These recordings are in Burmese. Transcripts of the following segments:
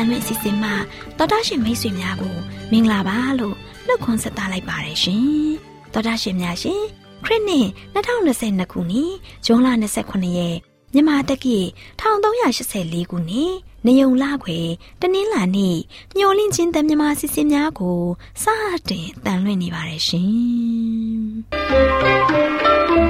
န်လွင့်အစီအစဉ်မှာတော်တာရှင်မိတ်ဆွေများကိုမင်္ဂလာပါလို့နှုတ်ခွန်းဆက်သလိုက်ပါတယ်ရှင်။တော်တာရှင်များရှင်ခရစ်နှစ်2022ခုနှစ်ဇွန်လ29ရက်မြန်မာတက္ကီ1384ခုနှစ်နေုံလခွေတနင်္လာနေ့မျောလင့်ချင်းတန်မြမာစီစဉ်များကိုစတင်တန်လွင့်နေပါတယ်ရှင်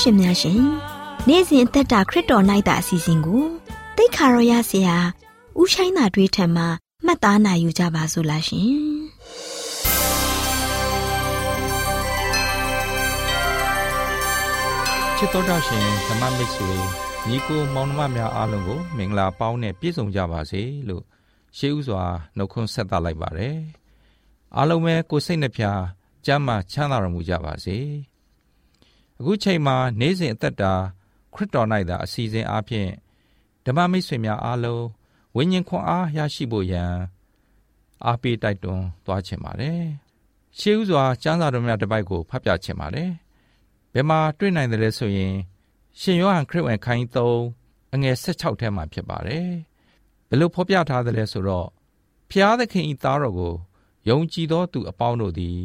ရှင်များရှင်နေ့စဉ်အသက်တာခရစ်တော်၌တာအစီအစဉ်ကိုတိတ်ခါရောရဆရာဥရှိုင်းသာတွေးထံမှာမှတ်သားနိုင်ယူကြပါစို့လားရှင်ချစ်တော်တာရှင်ဓမ္မမိတ်ဆွေညီကိုမောင်နှမများအားလုံးကို မင်္ဂလာပေါင်းနဲ့ပြည့်စုံကြပါစေလို့ရှေးဥစွာနှုတ်ခွန်းဆက်သလိုက်ပါတယ်အားလုံးပဲကိုစိတ်နှဖျားကျမ်းမာချမ်းသာတော်မူကြပါစေ အခုချိန်မှာနေ့စဉ်အသက်တာခရစ်တော်၌သာအစီအစဉ်အားဖြင့်ဓမ္မမိတ်ဆွေများအားလုံးဝိညာဉ်ခွန်အားရရှိဖို့ရန်အားပေးတိုက်တွန်းသွားချင်ပါတယ်။ရှေးဥစွာကျမ်းစာတော်များတစ်ပိုက်ကိုဖတ်ပြချင်ပါတယ်။ဘယ်မှာတွေ့နိုင်တယ်လဲဆိုရင် ရှင်ယောဟန်ခရစ်ဝင်ခန်းကြီး3အငယ်16ထဲမှာဖြစ်ပါတယ်ဘယ်လိုဖော်ပြထားသလဲဆိုတော့ဖျားသခင်ဤသားတော်ကိုယုံကြည်သောသူအပေါင်းတို့သည်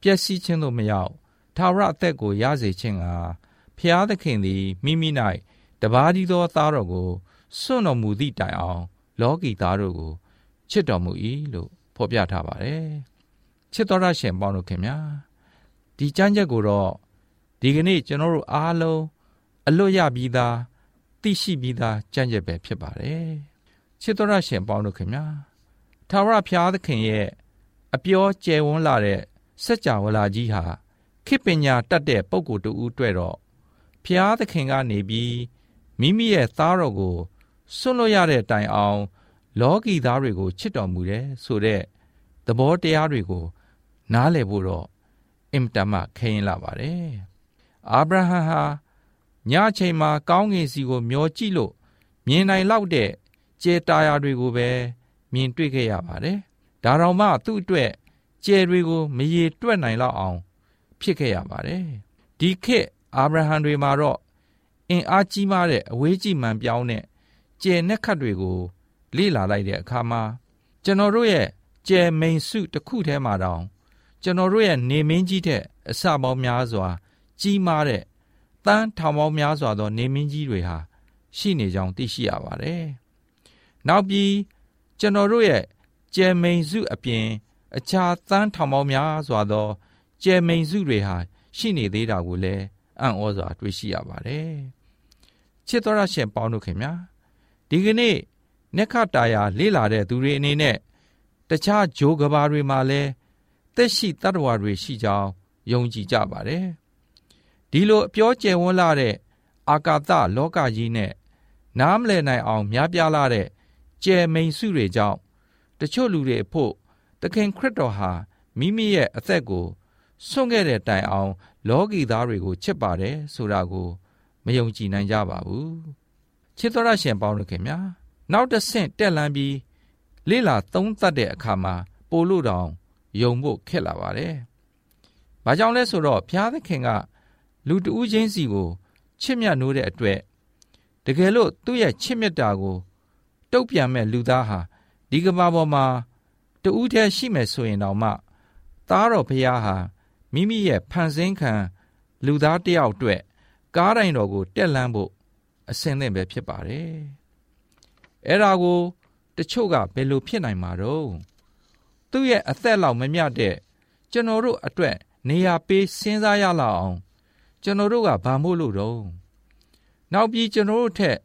ပျက်စီးခြင်းသို့မရောက် ထာဝရအသက်ကိုရစေခြင်းကဖျားသခင်သည်မိမိ၌တပါးဒီသောသားတော်ကိုစွန့်တော်မူသည့်တိုင်အောင် လောကီသားတို့ကိုချစ်တော်မူ၏လို့ဖော်ပြထားပါတယ်ချစ်တော်ရရှင်ပေါင်းတို့ခင်ဗျာဒီကြမ်းချက်ကိုတော့ဒီကနေ့ကျွန်တော်တို့အားလုံးအလွတ်ရပြီးသားသိရှိပြီးသားကြမ်းချက်ပဲဖြစ်ပါတယ်ချစ်တော်ရရှင်ပေါင်းတို့ခင်ဗျာထာဝရဘုရားသခင်ရဲ့အပြောကျယ်ဝန်းလာတဲ့စัจ java လာကြီးဟာ ခေပညာတတ်တဲ့ပုဂ္ဂိုလ်တူဦးတွေ့တော့ဘုရားသခင်ကနေပြီးမိမိရဲ့သားတော်ကိုစွန့်လွတ်ရတဲ့တိုင်အောင် လောကီသားတွေကိုချစ်တော်မူတယ်ဆိုတဲ့သဘောတရားတွေကို နားလည်ဖို့တော့အင်မတန်မှခဲရင်လာပါတယ်အာဗြဟံဟာညချိန်မှာကောင်းကင်စီကို မျောကြည့်လို့မြင်နိုင်လောက်တဲ့ကျေတာယာတွေကိုပဲမြင်တွေ့ခဲ့ရပါတယ်ဒါတော်မှသူ့အတွက်ကျယ်တွေကိုမရေတွက်နိုင်လောက်အောင် ဖြစ်ခဲ့ရပါတယ်ဒီခေတ်အာဗြဟံတွေမှာတော့အင်အားကြီးမားတဲ့အဝေးကြီးမှန်ပြောင်းတဲ့ကျယ်နှက်ခတ်တွေကိုလေ့လာလိုက်တဲ့အခါမှာကျွန်တော်တို့ရဲ့ကျယ်မိန်စုတစ်ခုထဲမှာတောင်ကျွန်တော်တို့ရဲ့နေမင်းကြီးတဲ့အစပေါင်းများစွာ ကြီးမားတဲ့တန်းထောင်ပေါင်းများစွာသော နေမင်းကြီးတွေဟာရှိနေကြောင်းသိရှိရပါတယ်။နောက်ပြီးကျွန်တော်တို့ရဲ့ကျယ်မိန်စုအပြင် အခြားတန်းထောင်ပေါင်းများစွာသော ကျယ်မိန်စုတွေဟာရှိနေသေးတာကိုလည်းအံ့ဩစွာတွေ့ရှိရပါတယ်။ချစ်တော်ရရှင်ပေါင်းတို့ခင်ဗျာဒီကနေ့နက္ခတာယာလေ့လာတဲ့သူတွေအနေနဲ့တခြားဂျိုးကဘာတွေမှာလည်းသက်ရှိတတ္တဝါတွေရှိကြောင်းယုံကြည်ကြပါတယ်။ဒီလိုအပြောကျယ်ဝန်းလာတဲ့အာကာသလောကကြီးနဲ့နားမလည်နိုင်အောင်များပြားလာတဲ့ကျယ်မိန်စုတွေကြောင့်တချို့လူတွေအဖို့သခင်ခရစ်တော်ဟာမိမိရဲ့အသက်ကို စွန့်ခဲ့တဲ့တိုင်အောင် လောကီသားတွေကိုချစ်ပါတယ်ဆိုတာကိုမယုံကြည်နိုင်ကြပါဘူးချစ်တော်ရရှင်ပေါင်းလို့ခင်ဗျာနောက်တစ်ဆင့်တက်လန်းပြီးလေးလာသုံးသတ်တဲ့အခါမှာပို့လို့တောင်ယုံဖို့ခက်လာပါတယ်။ဘာကြောင့်လဲဆိုတော့ဘုရားသခင်က လူတဦးချင်းစီကိုချစ်မြတ်နိုးတဲ့အတွက်တကယ်လို့သူ့ရဲ့ချစ်မြတ်တာကိုတုတ်ပြန်မဲ့လူသားဟာဒီကမ္ဘာပေါ်မှာတဦးတည်းရှိမယ်ဆိုရင်တောင်မှ သားတော်ဘုရားဟာ မိမိရဲ့ဖန်ဆင်းခံလူသားတယောက်အတွက်ကားတိုင်းတော်ကိုတက်လန်းဖို့အစင်သင့်ပဲဖြစ်ပါတယ်။အဲ့ဒါကိုတချို့ကဘယ်လိုဖြစ်နိုင်မှာတော့သူ့ရဲ့အသက်လောက်မမြတ်တဲ့ကျွန်တော်တို့အတွက်နေရာပေးစဉ်းစားရလောက်အောင်ကျွန်တော်တို့ကဘာမို့လို့တော့နောက်ပြီးကျွန်တော်တို့ထက်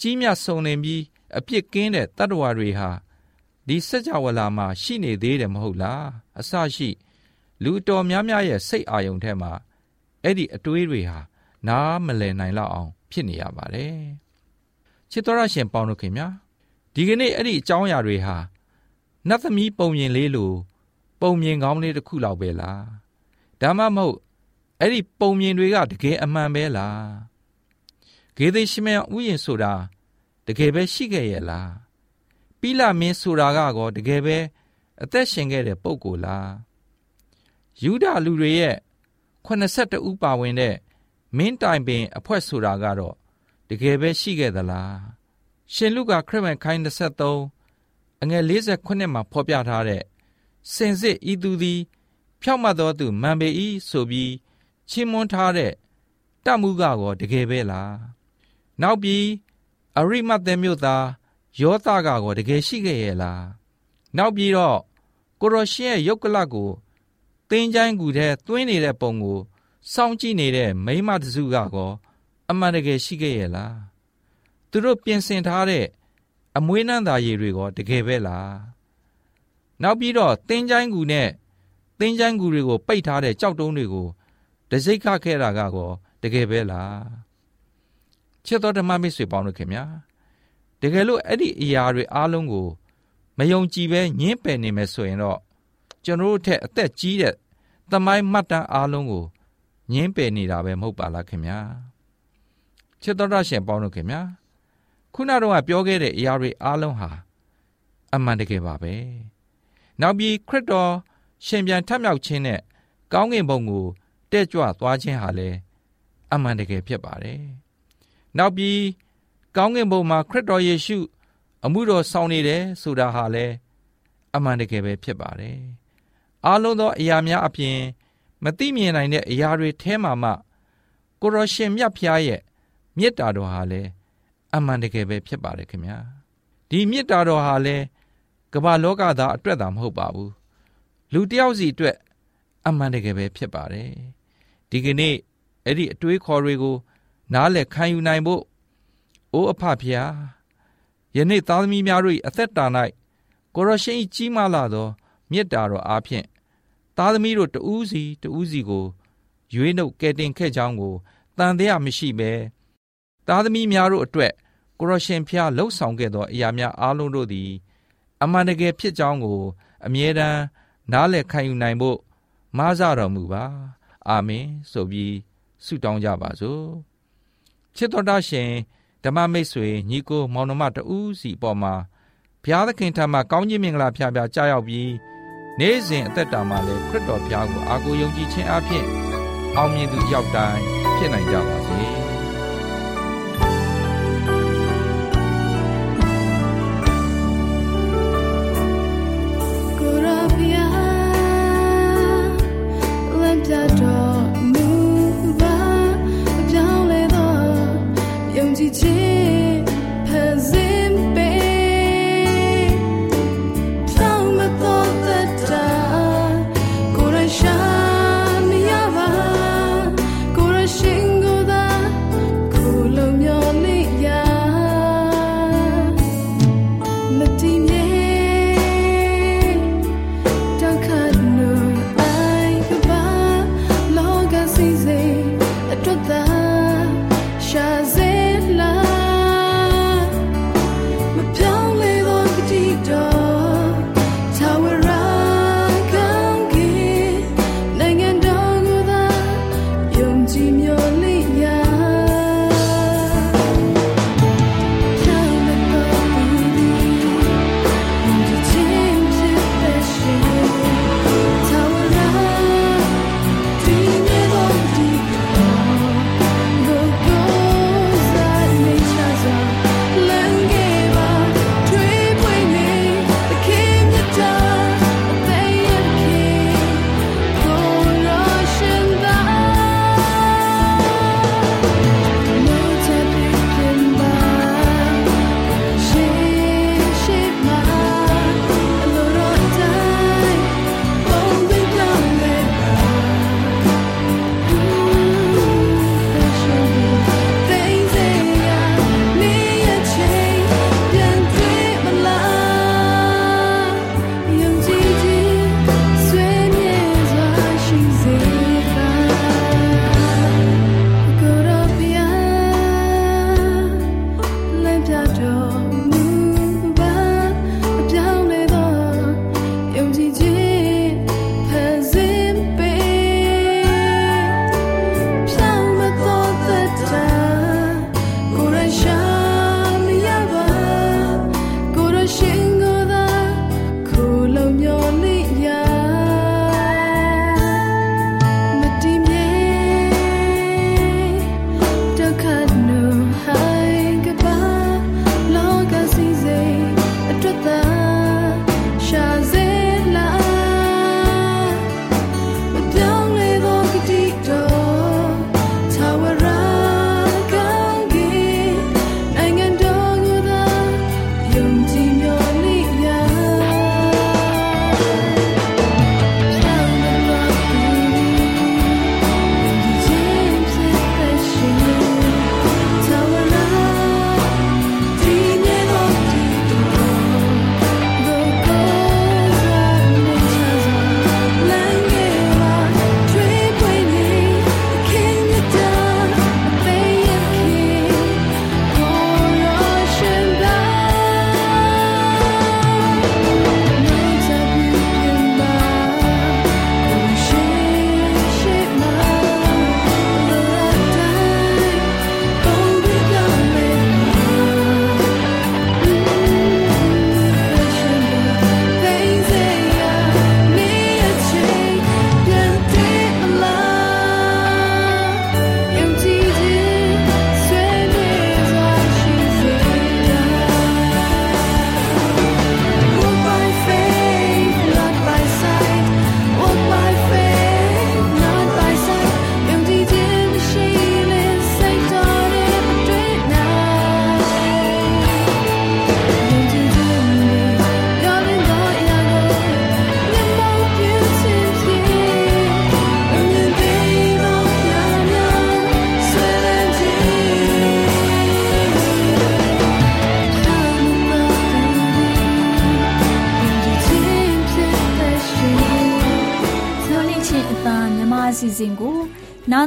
ကြီးမြတ်ဆုံးနေပြီးအပြစ်ကင်းတဲ့တတ္တဝါတွေဟာဒီစัจ java လာမှာရှိနေသေးတယ်မဟုတ်လားအစရှိ လူတော်များများရဲ့စိတ်အာယုံထဲမှာအဲ့ဒီအတွေးတွေဟာနားမလည်နိုင်လောက်အောင် ဖြစ်နေရပါတယ်ချစ်တော်ရရှင်ပေါင်းတို့ခင်ဗျာဒီကနေ့အဲ့ဒီအကြောင်းအရာတွေဟာနတ်သမီးပုံမြင်လေးလိုပုံမြင်ကောင်းလေးတစ်ခုလောက်ပဲလားဒါမှမဟုတ်အဲ့ဒီပုံမြင်တွေကတကယ်အမှန်ပဲလားဂေသေရှမယဥယျင်ဆိုတာတကယ်ပဲရှိခဲ့ရဲ့လားပိလမင်းဆိုတာကောတကယ်ပဲအသက်ရှင်ခဲ့တဲ့ပုံကိုလား ယူဒလူတွေရဲ့82ဦးပါဝင်တဲ့မင်းတိုင်ပင်အဖွဲ့ဆိုတာကတော့တကယ်ပဲရှိခဲ့သလားရှင်လူကခရစ်ဝင်ခိုင်း23အငယ်48မှာဖော်ပြထားတဲ့စင်စစ်ဤသူသည် ဖြောက်မှတ်သောသူမှန်ပေ၏ဆိုပြီးချီးမွမ်းထားတဲ့တမှုကကောတကယ်ပဲလားနောက်ပြီးအရိမတ်သဲမြို့သားယောသကကောတကယ်ရှိခဲ့ရဲ့လားနောက်ပြီးတော့ကိုရရှင်ရဲ့ယုတ်ကလကို သင်ချိုင်းကူထဲသွင်းနေတဲ့ပုံကိုစောင့်ကြည့်နေတဲ့မိမတစုကကောအမှန်တကယ်ရှိခဲ့ရဲ့လားသူတို့ပြင်ဆင်ထားတဲ့အမွေးနှံသာရည်တွေကတကယ်ပဲလားနောက်ပြီးတော့သင်္ချိုင်းကူနဲ့သင်္ချိုင်းကူတွေကိုပိတ်ထားတဲ့ကြောက်တုံးတွေကိုတစိတ်ခခဲ့တာကောတကယ်ပဲလားချစ်တော်ဓမ္မမိတ်ဆွေပေါင်းတို့ခင်ဗျာတကယ်လို့အဲ့ဒီအရာတွေအားလုံးကိုမယုံကြည်ပဲညှင်းပယ်နေမယ်ဆိုရင်တော့ ကျွန်တော်တို့ထက်အသက်ကြီးတဲ့သမိုင်းမှတ်တမ်းအားလုံးကိုညှင်းပယ်နေတာပဲမဟုတ်ပါလားခင်ဗျာချစ်တော်ရရှင်ပေါင်းတို့ခင်ဗျာခုနတော့ပြောခဲ့တဲ့အရာတွေအားလုံးဟာအမှန်တကယ်ပါပဲနောက်ပြီးခရစ်တော်ရှင်ပြန်ထမြောက်ခြင်းနဲ့ကောင်းကင်ဘုံကိုတက်ကြွသွားခြင်းဟာလည်းအမှန်တကယ်ဖြစ်ပါတယ်နောက်ပြီးကကောင်းကင်ဘုံမှာခရစ်တော်ယေရှု အမှုတော်ဆောင်နေတယ်ဆိုတာဟာလည်းအမှန်တကယ်ပဲဖြစ်ပါတယ် အားလုံးသောအရာများအပြင် မသိမြင်နိုင်တဲ့အရာတွေထဲမှာမှ ကိုရရှင်မြတ်ဖျားရဲ့မေတ္တာတော်ဟာလည်းအမှန်တကယ်ပဲဖြစ်ပါတယ်ခင်ဗျာဒီမေတ္တာတော်ဟာလည်းကမ္ဘာလောကသားအတွက်သာမဟုတ်ပါဘူးလူတယောက်စီအတွက်အမှန်တကယ်ပဲဖြစ်ပါတယ်ဒီကနေ့အဲ့ဒီအတွေးခေါ်တွေကို နားလည်ခံယူနိုင်ဖို့အိုးအဖဖျားယနေ့သားသမီးများတို့၏အသက်တာ၌ကိုရရှင်၏ကြီးမားလာသောမေတ္တာတော်အားဖြင့် သားသမီးတို့တဦးစီတဦးစီကိုရွေးနှုတ်ကဲတင်ခဲ့ကြောင်းကိုတန်တရားမရှိဘဲသားသမီးများတို့အတွက်ကိုရရှင်ဖျားလှုပ်ဆောင်ခဲ့သောအရာများအားလုံးတို့သည် အမှန်တကယ်ဖြစ်ကြောင်းကို အမြဲတမ်းနားလည်ခံယူနိုင်ဖို့မဆတော်မူပါအာမင်ဆိုပြီးဆုတောင်းကြပါစို့ချစ်တော်တာရှင်ဓမ္မမိတ်ဆွေညီကိုမောင်နှမတဦးစီအပေါ်မှာဘုရားသခင်ထံမှကောင်းကြီးမင်္ဂလာဖျားဖျားကြားရောက်ပြီး နေ့စဉ်အသက်တာမှာလည်းခရစ်တော်ဘုရားကိုအားကိုးယုံကြည်ခြင်းအပြင်အောင်မြင်သူရောက်တိုင်းဖြစ်နိုင်ကြပါစေ။ DJ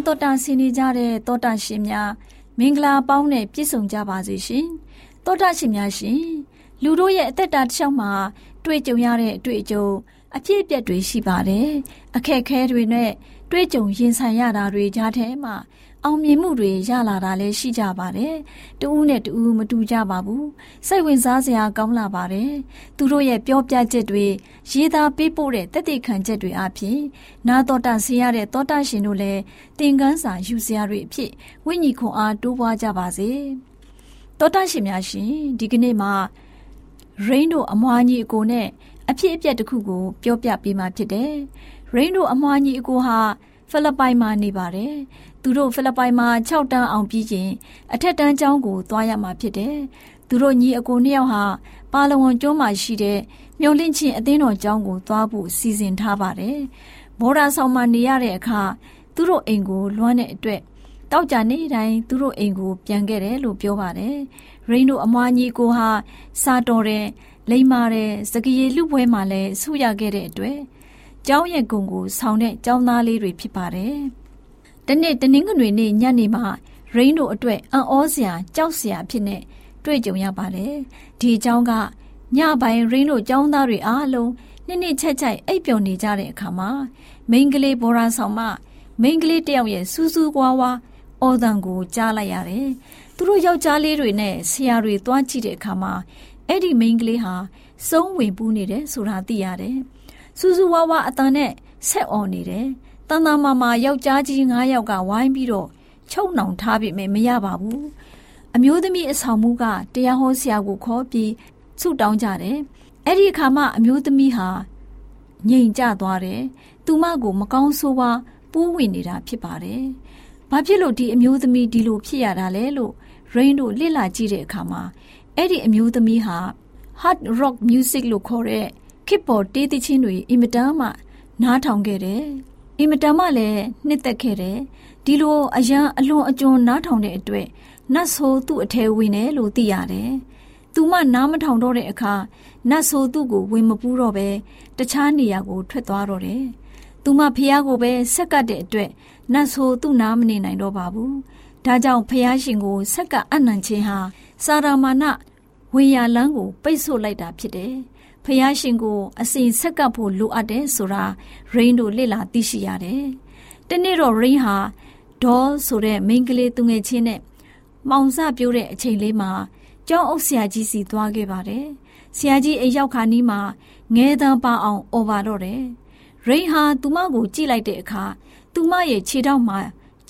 တော်တာဆင်းနေကြတဲ့တောတာရှင်များမင်္ဂလာပေါင်းနဲ့ပြည့်စုံကြပါစေရှင်တောတာရှင်များရှင်လူတို့ရဲ့အသက်တာတစ်လျှောက်မှာတွေ့ကြုံရတဲ့အတွေ့အကြုံအဖြစ်အပျက်တွေရှိပါတယ်အခက်ခဲတွေနဲ့တွေ့ကြုံရင်ဆိုင်ရတာတွေကြားထဲမှာ အောင်မြင်မှုတွေရလာတာလည်းရှိကြပါတယ်။တူးနဲ့တူးမတူကြပါဘူး။စိတ်ဝင်စားစရာကောင်းလာပါတယ်။သူတို့ရဲ့ပြောပြချက်တွေရေးသားပေးပို့တဲ့တက်တဲ့ခံချက်တွေအပြင်နာတော်တာဆင်းရတဲ့တောတာရှင်တို့လည်းသင်ခန်းစာယူစရာတွေအဖြစ်ဝိညာဉ်ခွန်အားတိုးပွားကြပါစေ။တောတာရှင်များရှင်ဒီကနေ့မှာရိန်းတို့အမွားကြီးအကိုနဲ့အဖြစ်အပျက်တစ်ခုကိုပြောပြပေးมาဖြစ်တယ်။ရိန်းတို့အမွားကြီးအကိုဟာ ဖိလစ်ပိုင်မှာနေပါတယ်။သူတို့ဖိလစ်ပိုင်မှာ6တန်းအောင်ပြီးရင်အထက်တန်းကျောင်းကိုသွားရမှာဖြစ်တယ်။သူတို့ညီအကိုနှစ်ယောက်ဟာပါလဝန်ကျွန်းမှာရှိတဲ့မြုံလင့်ချင်းအသင်းတော်ကျောင်းကိုသွားဖို့စီစဉ်ထားပါတယ်။ဘော်ဒါဆောင်မှာနေရတဲ့အခါသူတို့အိမ်ကိုလွှမ်းတဲ့အတွက်တောက်ကြနေတိုင်းသူတို့အိမ်ကိုပြန်ခဲ့တယ်လို့ပြောပါတယ်။ရိန်းတို့အမွားညီကိုဟာစာတော်တဲ့လိမ္မာတဲ့စကရေလူပွဲမှာလည်းဆုရခဲ့တဲ့အတွက် ကျောင်းရဲ့ဂုံကိုဆောင်တဲ့ကျောင်းသားလေးတွေဖြစ်ပါတယ်။တနေ့တနင်္ဂနွေနေ့ညနေမှာရိန်းတို့အတွက်အံ့ဩစရာကြောက်စရာဖြစ်နေတွေ့ကြုံရပါတယ်။ဒီကျောင်းကညပိုင်းရိန်းတို့ကျောင်းသားတွေအားလုံးနှစ်နှစ်ချက်ချက်အိပ်ပျော်နေကြတဲ့အခါမှာမိန်းကလေးဘော်ရာဆောင်မမိန်းကလေးတယောက်ရဲ့စူးစူးကွာဝါအော်တန်ကိုကြားလိုက်ရတယ်။သူတို့ယောက်ျားလေးတွေနဲ့ဆရာတွေသွားကြည့်တဲ့အခါမှာအဲ့ဒီမိန်းကလေးဟာစုံးဝင်ပူးနေတယ်ဆိုတာသိရတယ်။ စူးစူးဝါးဝါအတန်နဲ့ဆက်អော်နေတယ်။တန်တန်မာမာယောက်ျားကြီး၅ယောက်ကဝိုင်းပြီးတော့ချုပ်နှောင်ထားပြီမရပါဘူး။အမျိုးသမီးအဆောင်မှုကတရားဟောဆရာကိုခေါ်ပြီးဆုတောင်းကြတယ်။အဲ့ဒီအခါမှအမျိုးသမီးဟာငြိမ်ကျသွားတယ်။သူမကိုမကောင်းဆိုးဝါးပိုးဝင်နေတာဖြစ်ပါတယ်။ဘာဖြစ်လို့ဒီအမျိုးသမီးဒီလိုဖြစ်ရတာလဲလို့ရိန်းတို့လစ်လာကြည့်တဲ့အခါမှာအဲ့ဒီအမျိုးသမီးဟာ hard rock music လို့ခေါ်တဲ့ ခစ်ပေါ်တေးသချင်းတွေအင်မတန်မှနားထောင်ခဲ့တယ်။အင်မတန်မှလည်းနှစ်သက်ခဲ့တယ်။ဒီလိုအရန်အလွန်အကျွံနားထောင်တဲ့အတွက်နတ်ဆိုးသူ့အထဲဝင်တယ်လို့သိရတယ်။သူမနားမထောင်တော့တဲ့အခါနတ်ဆိုးသူ့ကိုဝင်မပူးတော့ပဲတခြားနေရာကိုထွက်သွားတော့တယ်။သူမဖះကိုပဲဆက်ကပ်တဲ့အတွက်နတ်ဆိုးသူ့နားမနေနိုင်တော့ပါဘူး။ဒါကြောင့်ဖះရှင်ကိုဆက်ကပ်အနံ့ချင်းဟာစာရမာနဝေယလန်းကိုပိတ်ဆို့လိုက်တာဖြစ်တယ်။ ဖះရှင်ကိုအစဉ်ဆက်ကပ်ဖို့လိုအပ်တယ်ဆိုတာရိန်းတို့လေ့လာသိရှိရတယ်။တနေ့တော့ရိန်းဟာဒေါ်ဆိုတဲ့မိန်းကလေးသူငယ်ချင်းနဲ့မောင်စပြိုးတဲ့အချိန်လေးမှာကျောင်းအုပ်ဆရာကြီးစီသွားခဲ့ပါတယ်။ဆရာကြီးအိမ်ရောက်ခါနီးမှာငဲတန်းပါအောင်អော်ပါတော့တယ်။ရိန်းဟာသူမကိုကြည့်လိုက်တဲ့အခါသူမရဲ့ခြေထောက်မှာ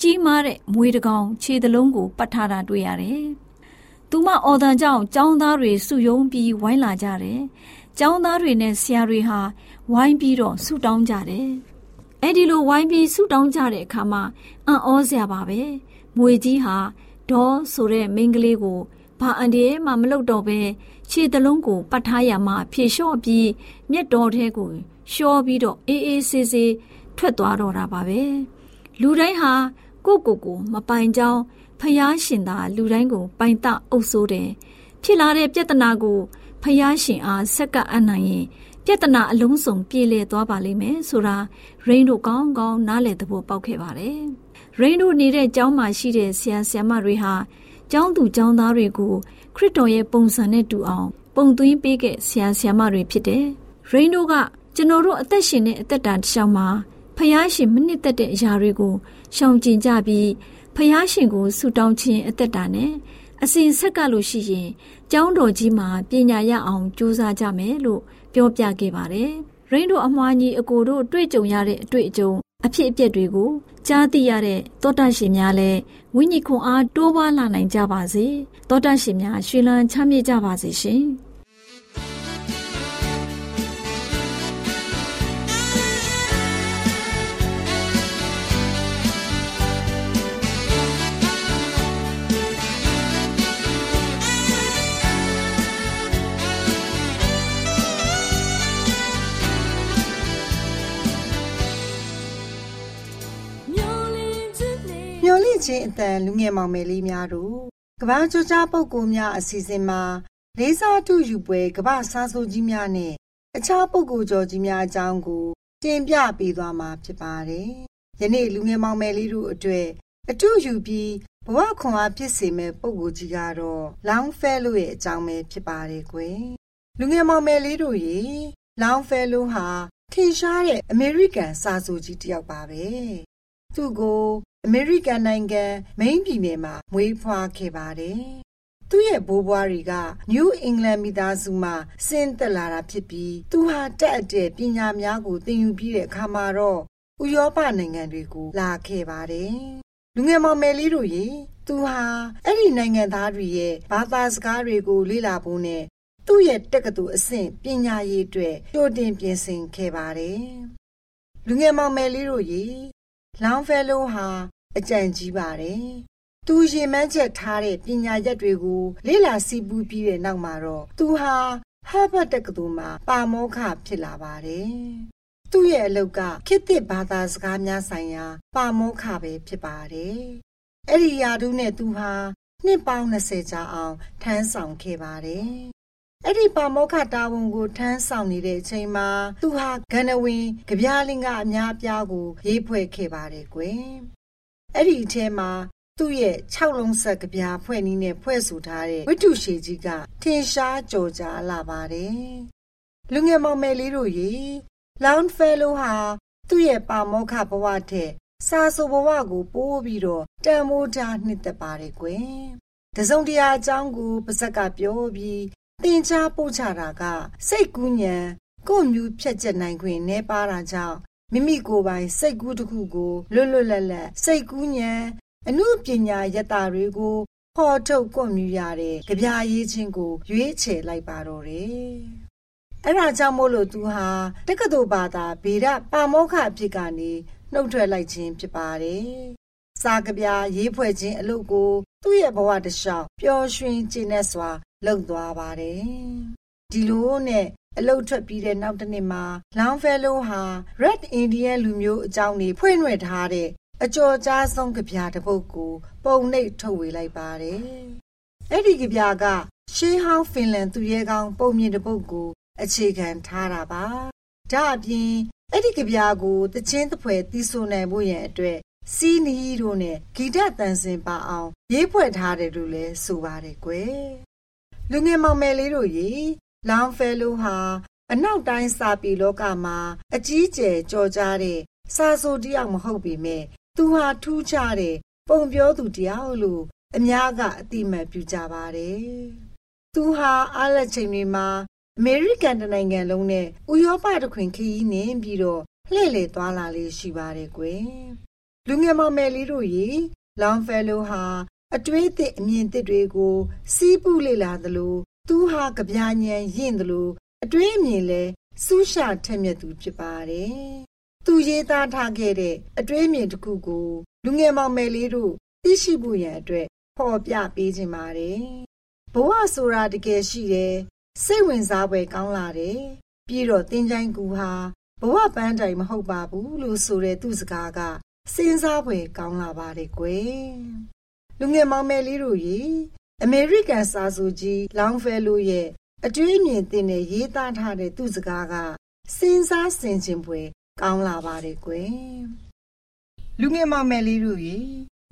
ကြီးမားတဲ့မွေးတကောင်ခြေသလုံးကိုပတ်ထားတာတွေ့ရတယ်။သူမအော်တန်ကြောင့်ចောင်းသားတွေစုယုံပြီးဝိုင်းလာကြတယ်။ ကျောင်းသားတွေနဲ့ဆရာတွေဟာဝိုင်းပြီးတော့ဆုတောင်းကြတယ်။အဲ့ဒီလိုဝိုင်းပြီးဆုတောင်းကြတဲ့အခါမှာအံ့ဩစရာပါပဲ။မွေကြီးဟာဒေါ်ဆိုတဲ့မိန်းကလေးကိုဘာအန်ဒီမှမလုပ်တော့ပဲခြေသလုံးကိုပတ်ထားရမှဖြေလျှော့ပြီးမျက်တော်ထဲကိုလျှောပြီးတော့အေးအေးဆေးဆေးထွက်သွားတော့တာပါပဲ။လူတိုင်းဟာကိုကိုကိုမပိုင်ကြောင်းဖျားရှင်သာလူတိုင်းကိုပိုင်တအုပ်ဆိုးတယ်။ဖြစ်လာတဲ့ပြဿနာကို ဖယားရှင်အားဆက်ကပ်အပ်နိုင်ရင်ပြဿနာအလုံးစုံပြေလည်သွားပါလိမ့်မယ်ဆိုတာရိန်းတို့ကောင်းကောင်းနားလည်သဘောပေါက်ခဲ့ပါတယ်။ရိန်းတို့နေတဲ့ကျောင်းမှာရှိတဲ့ဆရာဆရာမတွေဟာကျောင်းသူကျောင်းသားတွေကိုခရစ်တော်ရဲ့ပုံစံနဲ့တူအောင်ပုံသွင်းပေးခဲ့ဆရာဆရာမတွေဖြစ်တယ်။ရိန်းတို့ကကျွန်တော်တို့အသက်ရှင်တဲ့အသက်တာတစ်လျှောက်မှာဖယားရှင်မနစ်သက်တဲ့အရာတွေကိုရှောင်ကျဉ်ကြပြီးဖယားရှင်ကိုဆုတောင်းခြင်းအသက်တာနဲ့ အစဉ်ဆက်ကလို့ရှိရင်ကျောင်းတော်ကြီးမှာပညာရအောင်ကြိုးစားကြမယ်လို့ပြောပြခဲ့ပါတယ်။ရိန်းတို့အမွှားကြီးအကိုတို့တွေ့ကြုံရတဲ့အတွေ့အကြုံအဖြစ်အပျက်တွေကိုကြားသိရတဲ့သောတရှင်များလည်းဝိညာဉ်ခွန်အားတိုးပွားလာနိုင်ကြပါစေ။သောတရှင်များရှင်လန်းချမ်းမြေ့ကြပါစေရှင်။ ချင်းအတန်လူငယ်မောင်မယ်လေးများတို့ကဘာကြကြပုဂ္ဂိုလ်များအစီအစဉ်မှာလေးစားထုယူပွဲကဘာစားဆိုကြီးများနဲ့အခြားပုဂ္ဂိုလ်ကျော်ကြီးများအကြောင်းကိုတင်ပြပေးသွားမှာဖြစ်ပါတယ်။ယနေ့လူငယ်မောင်မယ်လေးတို့အတွက်အတူယူပြီးဘဝခွန်အားဖြစ်စေမဲ့ပုံကိုကြီးကတော့လောင်းဖဲလို့ရဲ့အကြောင်းပဲဖြစ်ပါတယ်ကွယ်လူငယ်မောင်မယ်လေးတို့ရေလောင်းဖဲလို့ဟာထင်ရှားတဲ့အမေရိကန်စာဆိုကြီးတစ်ယောက်ပါပဲသူကို အမေရိကန်နိုင်ငံမိန်းပြည်နယ်မှာမွေးဖွားခဲ့ပါတယ်သူ့ရဲ့ဘိုးဘွားတွေက New England မိသားစုမှာဆင်းသက်လာတာဖြစ်ပြီးသူဟာတက်အတဲ့ပညာများကိုသင်ယူပြီးတဲ့အခါမှာတော့ဥရောပနိုင်ငံတွေကိုလာခဲ့ပါတယ်။လူငယ်မောင်မယ်လေးတို့ရေသူဟာအဲ့ဒီနိုင်ငံသားတွေရဲ့ဘာသာစကားတွေကိုလေ့လာဖို့နဲ့သူ့ရဲ့တက္ကသိုလ်အဆင့်ပညာရေးအတွက်ကြိုတင်ပြင်ဆင်ခဲ့ပါတယ်။လူငယ်မောင်မယ်လေးတို့ရေ လောင်ဖဲလိုဟာအကြံကြီးပါတယ်။သူရင်မှန်းချက်ထားတဲ့ပညာရက်တွေကိုလေ့လာစီးပူးပြီးတဲ့နောက်မှာတော့သူဟာဟာဗတ်တက္ကသိုလ်မှာပါမောက္ခဖြစ်လာပါတယ်။သူ့ရဲ့အလုပ်ကခေတ်သစ်ဘာသာစကားများဆိုင်ရာပါမောက္ခပဲဖြစ်ပါတယ်။အဲ့ဒီယာတုနဲ့သူဟာနှစ်ပေါင်း20ကြာအောင်ထမ်းဆောင်ခဲ့ပါတယ်။ အဲ့ဒီပါမောက္ခတာဝန်ကိုထမ်းဆောင်နေတဲ့အချိန်မှာသူဟာဂန္နဝင်ကြပြားလင်းကအများအပြားကို ရေးဖွဲ့ခဲ့ပါတယ်ကွယ်။အဲ့ဒီအထဲမှာသူ့ရဲ့6လုံးဆက်ကပြားဖွဲ့နည်းနဲ့ဖွဲ့ဆိုထားတဲ့ဝိတုရှည်ကြီးကထင်ရှားကြော်ကြားလာပါတယ်။လူငယ်မောင်မယ်လေးတို့ရေလောင်ဖဲလိုဟာသူ့ရဲ့ပါမောက္ခဘဝထက်စာဆိုဘဝကိုပိုးပြီးတော့တန်မိုးထားနှစ်သက်ပါတယ်ကွယ်။တစုံတရာအကြောင်းကိုပါဇက်ကပြောပြီး သင်ချာပို့ချတာက စိတ်ကူးညံကို့မြူဖြတ်ချက်နိုင်ခွင့်နှဲပါတာကြောင့်မိမိကိုယ်ပိုင်စိတ်ကူးတစ်ခုကိုလွတ်လွတ်လပ်လပ်စိတ်ကူးညံအမှုပညာယတ္တာတွေကိုဖော်ထုတ်ကွန်မြူရတဲ့ကြပြာရေးချင်းကို ရွေးချယ်လိုက်ပါတော့တယ်။အဲဒါကြောင့်မို့လို့သူဟာတက္ကသိုလ်ဘာသာဗေဒပါမောက္ခအဖြစ်ကနေနှုတ်ထွက်လိုက်ခြင်းဖြစ်ပါတယ်။စာကြပြာရေးဖွဲ့ခြင်းအလုပ်ကို သူ့ရဲ့ဘဝတစ်လျှောက်ပျော်ရွှင်ကျေနပ်စွာ လုပ်သွားပါတယ်။ဒီလိုနဲ့အလုတ်ထွက်ပြီးတဲ့နောက်တစ်နှစ်မှာလောင်ဖဲလိုဟာ Red Indian လူမျိုးအကြောင်းတွေဖွင့်ရွက်ထားတဲ့အကျော်ကြားဆုံးကြပြတစ်ပုဒ်ကိုပုံနှိပ်ထုတ်ဝေလိုက်ပါတယ်။အဲ့ဒီကြပြကရှေးဟောင်းဖင်လန်သူရဲကောင်းပုံမြင်တစ်ပုဒ်ကိုအခြေခံထားတာပါ။ဒါအပြင်အဲ့ဒီကြပြကိုတချင်းတဖွဲတီးဆိုနိုင်ဖို့ရန်အတွက်စီနီတို့နဲ့ဂီတတန်စင်ပါအောင်ရေးဖွဲ့ထားတယ်လို့လည်းဆိုပါတယ်ကွယ်။ လူငယ်မောင်မယ်လေးတို့ရေလောင်ဖဲလိုဟာအနောက်တိုင်းစာပေလောကမှာအကြီးကျယ်ကြော်ကြားတဲ့စာဆိုတယောက်မဟုတ်ပေမဲ့သူဟာထူးခြားတဲ့ပုံပြောသူတယောက်လို့အများကအတိမတ်ပြုကြပါတယ်။သူဟာအားလက်ချိန်တွေမှာအမေရိကန်တနိုင်ငံလုံးနဲ့ဥရောပတခွင်ခရီးနှင်ပြီးတော့လှည့်လည်သွားလာလေးရှိပါတယ်ကွယ်။လူငယ်မောင်မယ်လေးတို့ရေလောင်ဖဲလိုဟာ အတွေးအသည့်အမြင်သစ်တွေကိုစီးပူးလေ့လာသလိုသူဟာကြပြညံရင့်သလိုအတွေးအမြင်လဲစူးရှာထက်မြက်သူဖြစ်ပါတယ်။သူရေးသားထားခဲ့တဲ့အတွေးအမြင်တစ်ခုကိုလူငယ်မောင်မယ်လေးတို့သိရှိဖို့ရန်အတွက်ဖော်ပြပေးခြင်းပါတယ်။ဘဝဆိုတာတကယ်ရှိတယ်။စိတ်ဝင်စားဖွယ်ကောင်းလာတယ်။ပြီးတော့တင်းချိုင်းကူဟာဘဝပန်းတိုင်မဟုတ်ပါဘူးလို့ဆိုတဲ့သူစကားကစဉ်းစားဖွယ်ကောင်းလာပါတယ်ကွယ်။ လူငယ်မောင်မယ်လေးတို့ရေအမေရိကန်စာဆိုကြီးလောင်ဖဲလိုရဲ့အတွေးအမြင်တင်တဲ့ရေးသားထားတဲ့သူစကားကစဉ်းစားဆင်ခြင်ဖွယ်ကောင်းလာပါတယ်ကွယ်လူငယ်မမယ်လေးတို့ရေ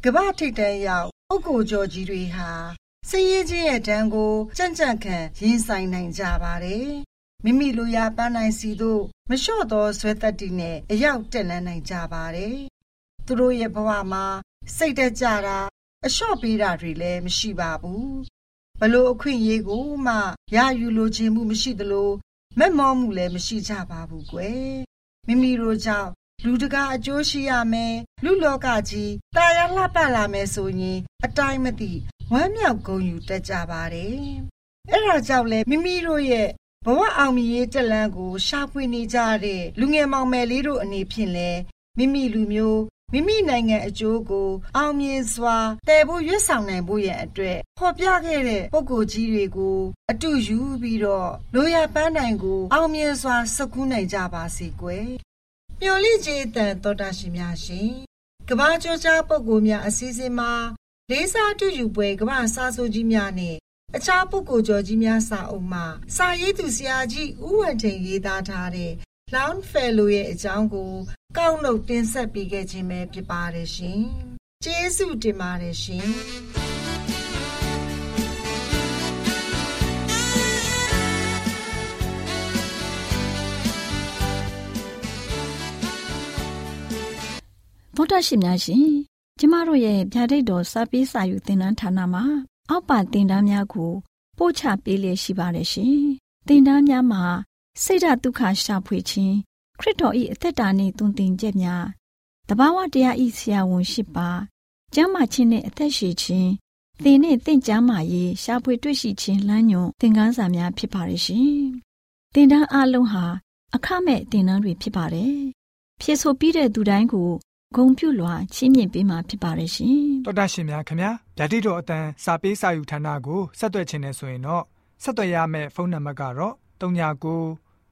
ကမ္ဘာထိပ်တန်းရောက်ပုဂ္ဂိုလ်ကျော်ကြီးတွေဟာစည်ရေးခြင်းရဲ့တန်းကိုကြံ့ကြံ့ခံရင်ဆိုင်နိုင်ကြပါတယ်မိမိလိုရာပန်းနိုင်စီတို့မလျှော့သောဇွဲတက်တီနဲ့အရောက်တက်လန်းနိုင်ကြပါတယ်သူတို့ရဲ့ဘဝမှာစိတ်တက်ကြတာ အလျှော့ပေးတာတွေလည်းမရှိပါဘူးဘလို့အခွင့်အရေးကိုမှရယူလိုခြင်းမှုမရှိသလိုမက်မောမှုလည်းမရှိကြပါဘူးကွယ်မိမိတို့ကြောင့်လူတကာအကျိုးရှိရမယ်လူလောကကြီးတာယာလှပလာမယ်ဆိုရင်အတိုင်းမသိဝမ်းမြောက်ဂုဏ်ယူတတ်ကြပါတယ်အဲ့ဒါကြောင့်လဲမိမိတို့ရဲ့ဘဝအောင်မြင်ရေးတက်လန်းကိုရှာဖွေနေကြတဲ့လူငယ်မောင်မယ်လေးတို့အနေဖြင့်လဲမိမိလူမျိုး မိမိနိုင်ငံအကျိုးကို အောင်မြင်စွာတည်ဖို့ရွတ်ဆောင်နိုင်ဖို့ရန်အတွက်ဖော်ပြခဲ့တဲ့ပုံကိုကြီးတွေကို အတူယူပြီးတော့လိုရပန်းနိုင်ကို အောင်မြင်စွာစကူးနိုင်ကြပါစေကွယ်။မျော်လင့်ခြင်းတန်တော်တာရှင်များရှင်။ကဘာကျော်ကြားပုံကိုများအစည်းအဝေးမှာလေးစားတူယူပွဲကဘာစာဆိုကြီးများနဲ့အခြားပုဂ္ဂိုလ်ကျော်ကြီးများစာအုပ်မှာစာရေးသူဆရာကြီးဦးဝံထိန်ရေးသားထားတဲ့ Lounge Fellow ရဲ့အကြောင်းကို ကောက်နှုတ်တင်ဆက်ပေးခဲ့ခြင်းပဲဖြစ်ပါတယ်ရှင်။ကျေးဇူးတင်ပါတယ်ရှင်။သောတာရှင်များရှင်ကျမတို့ရဲ့ဗျာဒိတ်တော်စာပေးစာယူသင်တန်းဌာနမှာ အောက်ပါသင်တန်းများကို ပို့ချပေးလျက်ရှိပါတယ်ရှင်။သင်တန်းများမှာ စိတ်ဓာတ်ဒုက္ခရှာဖွေခြင်းခရစ်တော်၏အသက်တာနှင့်တုန်တင်ချက်များတဘာဝတရားဤဆရာဝန်ရှိပါကျမ်းမာခြင်းနှင့်အသက်ရှည်ခြင်းသင်နှင့်တင့်ကြမာရေးရှားဖွေတွေ့ရှိခြင်းလမ်းညွန်သင်ခန်းစာများဖြစ်ပါရဲ့ရှင်။သင်တန်းအလုံးဟာအခမဲ့သင်တန်းတွေဖြစ်ပါတယ်။ဖြစ်ဆိုပြီးတဲ့သူတိုင်းကိုဂုံပြုလွှာချီးမြှင့်ပေးမှာဖြစ်ပါရဲ့ရှင်။တော်တာရှင်များခင်ဗျာဓာတိတော်အတန်းစာပေးစာယူဌာနကိုဆက်သွယ်ခြင်းနဲ့ဆိုရင်တော့ဆက်သွယ်ရမယ့်ဖုန်းနံပါတ်ကတော့39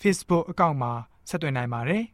Facebook အကောင့်မှာဆက်သွင်းနိုင်ပါတယ်။